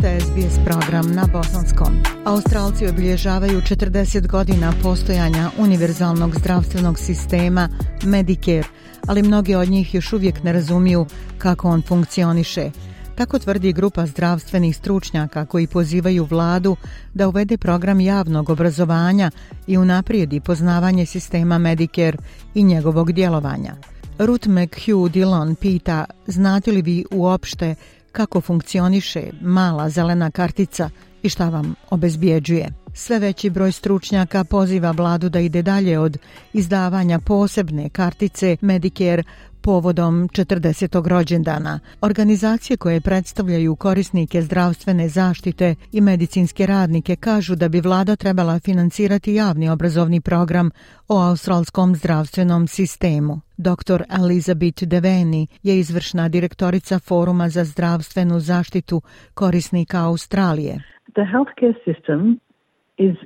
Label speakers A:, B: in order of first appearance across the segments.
A: slušate SBS program na Bosanskom. Australci obilježavaju 40 godina postojanja univerzalnog zdravstvenog sistema Medicare, ali mnogi od njih još uvijek ne razumiju kako on funkcioniše. Tako tvrdi grupa zdravstvenih stručnjaka koji pozivaju vladu da uvede program javnog obrazovanja i unaprijedi poznavanje sistema Medicare i njegovog djelovanja. Ruth McHugh Dillon pita znate li vi uopšte kako funkcioniše mala zelena kartica – i šta vam obezbijeđuje. Sve veći broj stručnjaka poziva vladu da ide dalje od izdavanja posebne kartice Medicare povodom 40. rođendana. Organizacije koje predstavljaju korisnike zdravstvene zaštite i medicinske radnike kažu da bi vlada trebala financirati javni obrazovni program o australskom zdravstvenom sistemu. Dr. Elizabeth Deveni je izvršna direktorica Foruma za zdravstvenu zaštitu korisnika Australije. the healthcare system is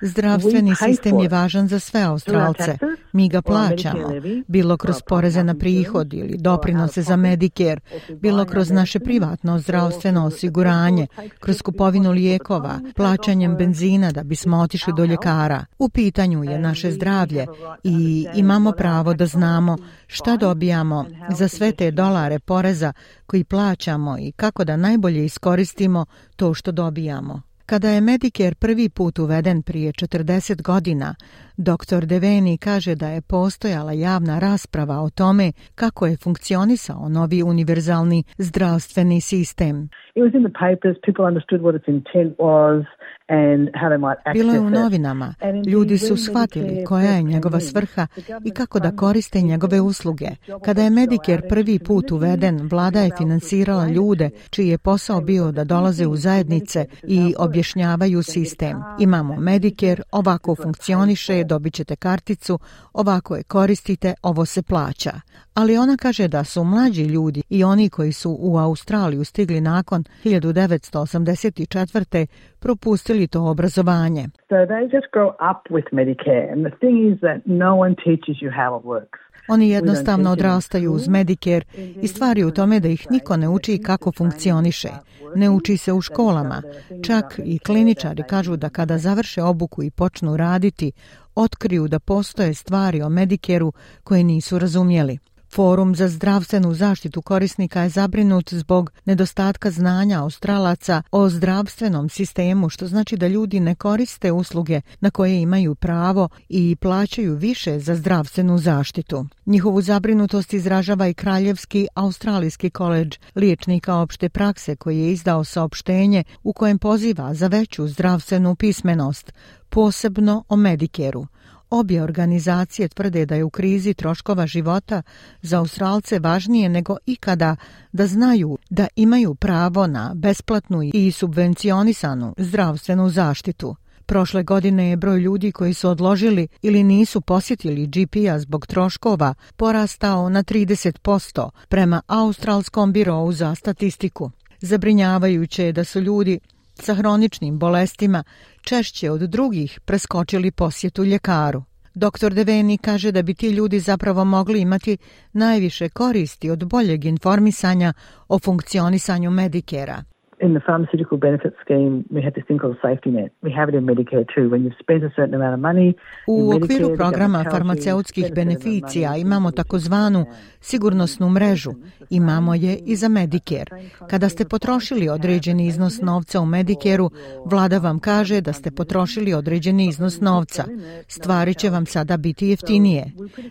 A: Zdravstveni sistem je važan za sve Australce. Mi ga plaćamo, bilo kroz poreze na prihod ili doprinose za Medicare, bilo kroz naše privatno zdravstveno osiguranje, kroz kupovinu lijekova, plaćanjem benzina da bismo otišli do ljekara. U pitanju je naše zdravlje i imamo pravo da znamo šta dobijamo za sve te dolare poreza koji plaćamo i kako da najbolje iskoristimo to što dobijamo. Kada je Medicare prvi put uveden prije 40 godina, dr. Deveni kaže da je postojala javna rasprava o tome kako je funkcionisao novi univerzalni zdravstveni sistem. Bilo je u novinama, ljudi su shvatili koja je njegova svrha i kako da koriste njegove usluge. Kada je Medicare prvi put uveden, vlada je finansirala ljude čiji je posao bio da dolaze u zajednice i objavljaju objašnjavaju sistem. Imamo Medicare, ovako funkcioniše, dobit ćete karticu, ovako je koristite, ovo se plaća. Ali ona kaže da su mlađi ljudi i oni koji su u Australiju stigli nakon 1984. propustili to obrazovanje. So they just grow up with Medicare and the thing is that no one teaches you how it works. Oni jednostavno odrastaju uz Medicare i stvari u tome da ih niko ne uči kako funkcioniše. Ne uči se u školama. Čak i kliničari kažu da kada završe obuku i počnu raditi, otkriju da postoje stvari o Medicare-u koje nisu razumjeli. Forum za zdravstvenu zaštitu korisnika je zabrinut zbog nedostatka znanja Australaca o zdravstvenom sistemu, što znači da ljudi ne koriste usluge na koje imaju pravo i plaćaju više za zdravstvenu zaštitu. Njihovu zabrinutost izražava i Kraljevski Australijski koleđ liječnika opšte prakse koji je izdao saopštenje u kojem poziva za veću zdravstvenu pismenost, posebno o Medicare-u. Obje organizacije tvrde da je u krizi troškova života za Australce važnije nego ikada da znaju da imaju pravo na besplatnu i subvencionisanu zdravstvenu zaštitu. Prošle godine je broj ljudi koji su odložili ili nisu posjetili GP-a zbog troškova porastao na 30% prema Australskom birovu za statistiku. Zabrinjavajuće je da su ljudi sa hroničnim bolestima češće od drugih preskočili posjetu ljekaru. Doktor Deveni kaže da bi ti ljudi zapravo mogli imati najviše koristi od boljeg informisanja o funkcionisanju Medikera in the pharmaceutical benefit scheme, we have this thing called safety net. We have it in Medicare too. When you spend a certain amount of money... U okviru programa farmaceutskih beneficija imamo takozvanu sigurnosnu mrežu. Imamo je i za Medicare. Kada ste potrošili određeni iznos novca u Medicare-u, vlada vam kaže da ste potrošili određeni iznos novca. Stvari će vam sada biti jeftinije.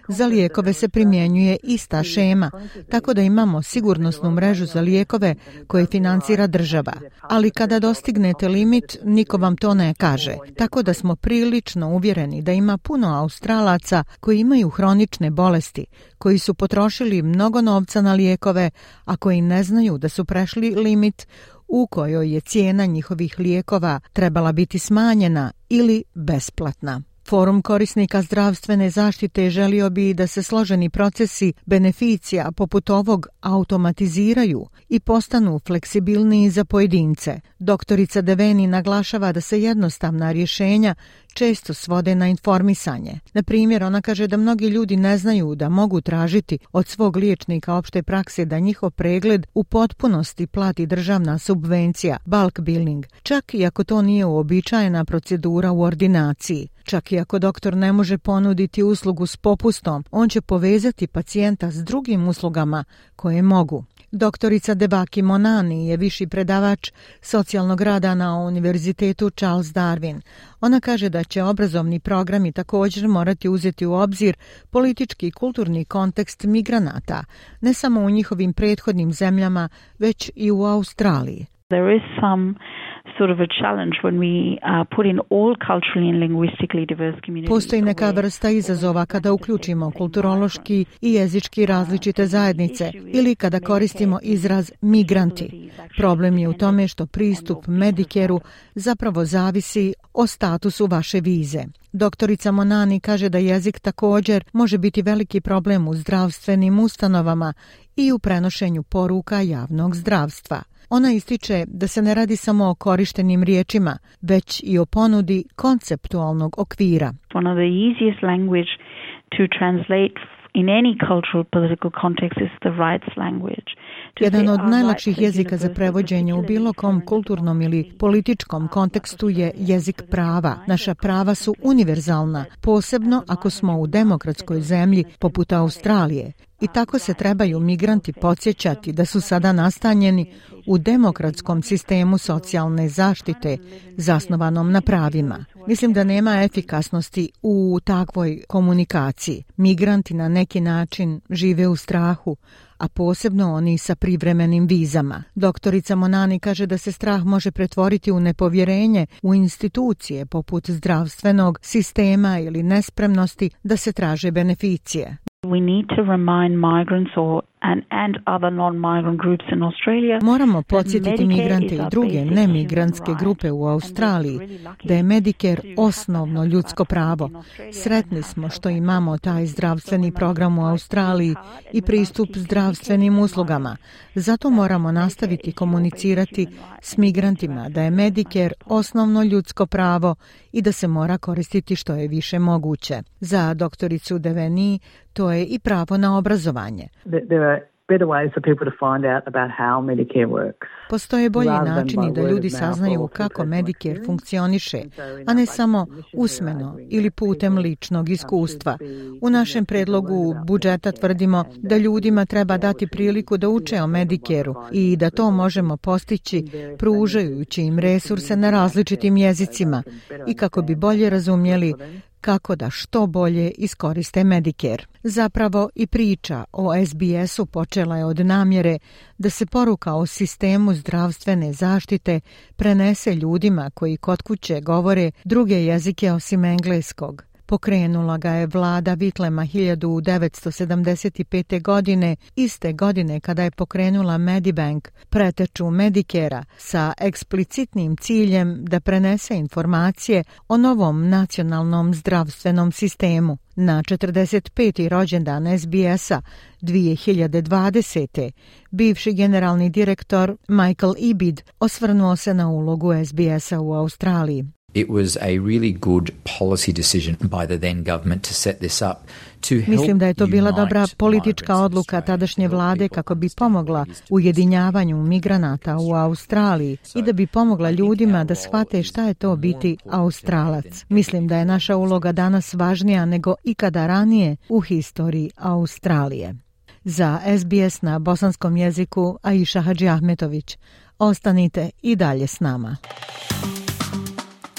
A: Za lijekove se primjenjuje ista šema, tako da imamo sigurnosnu mrežu za lijekove koje financira država treba. Ali kada dostignete limit, niko vam to ne kaže. Tako da smo prilično uvjereni da ima puno australaca koji imaju hronične bolesti, koji su potrošili mnogo novca na lijekove, a koji ne znaju da su prešli limit u kojoj je cijena njihovih lijekova trebala biti smanjena ili besplatna. Forum korisnika zdravstvene zaštite želio bi da se složeni procesi beneficija poput ovog automatiziraju i postanu fleksibilniji za pojedince. Doktorica Deveni naglašava da se jednostavna rješenja često svode na informisanje. Na primjer, ona kaže da mnogi ljudi ne znaju da mogu tražiti od svog liječnika opšte prakse da njihov pregled u potpunosti plati državna subvencija, bulk billing, čak i ako to nije uobičajena procedura u ordinaciji. Čak i ako doktor ne može ponuditi uslugu s popustom, on će povezati pacijenta s drugim uslugama koje mogu. Doktorica Debaki Monani je viši predavač socijalnog rada na Univerzitetu Charles Darwin. Ona kaže da će obrazovni programi također morati uzeti u obzir politički i kulturni kontekst migranata, ne samo u njihovim prethodnim zemljama, već i u Australiji. There is some sort of a challenge when we uh, put in all culturally and linguistically diverse communities. Postoji neka vrsta izazova kada uključimo kulturološki i jezički različite zajednice ili kada koristimo izraz migranti. Problem je u tome što pristup Medicare-u zapravo zavisi o statusu vaše vize. Doktorica Monani kaže da jezik također može biti veliki problem u zdravstvenim ustanovama i u prenošenju poruka javnog zdravstva. Ona ističe da se ne radi samo o korištenim riječima, već i o ponudi konceptualnog okvira. One of the easiest language to translate in any cultural political context is the rights language. Jedan od najlakših jezika za prevođenje u bilo kom kulturnom ili političkom kontekstu je jezik prava. Naša prava su univerzalna, posebno ako smo u demokratskoj zemlji poput Australije. I tako se trebaju migranti podsjećati da su sada nastanjeni u demokratskom sistemu socijalne zaštite zasnovanom na pravima. Mislim da nema efikasnosti u takvoj komunikaciji. Migranti na neki način žive u strahu, a posebno oni sa privremenim vizama. Doktorica Monani kaže da se strah može pretvoriti u nepovjerenje u institucije poput zdravstvenog sistema ili nespremnosti da se traže beneficije. we need to remind migrants or and and other non-migrant groups in Australia. Moramo podsjetiti migrante i druge nemigrantske grupe u Australiji da je Medicare osnovno ljudsko pravo. Sretni smo što imamo taj zdravstveni program u Australiji i pristup zdravstvenim uslugama. Zato moramo nastaviti komunicirati s migrantima da je Medicare osnovno ljudsko pravo i da se mora koristiti što je više moguće. Za doktoricu Deveni to je i pravo na obrazovanje. There are better ways for people to find out about how Medicare works. Postoje bolji načini da ljudi saznaju kako Medicare funkcioniše, a ne samo usmeno ili putem ličnog iskustva. U našem predlogu budžeta tvrdimo da ljudima treba dati priliku da uče o Medicare-u i da to možemo postići pružajući im resurse na različitim jezicima i kako bi bolje razumjeli kako da što bolje iskoriste Medicare. Zapravo i priča o SBS-u počela je od namjere da se poruka o sistemu zdravstvene zaštite prenese ljudima koji kod kuće govore druge jezike osim engleskog. Pokrenula ga je vlada Vitlema 1975. godine, iste godine kada je pokrenula Medibank, preteču Medikera, sa eksplicitnim ciljem da prenese informacije o novom nacionalnom zdravstvenom sistemu. Na 45. rođendan SBS-a 2020. bivši generalni direktor Michael Ibid osvrnuo se na ulogu SBS-a u Australiji. It was a really good policy decision by the then government to set this up Mislim da je to bila dobra politička odluka tadašnje vlade kako bi pomogla ujedinjavanju migranata u Australiji i da bi pomogla ljudima da shvate šta je to biti Australac. Mislim da je naša uloga danas važnija nego ikada ranije u historiji Australije. Za SBS na bosanskom jeziku Aisha Hadži Ahmetović. Ostanite i dalje s nama. Muzika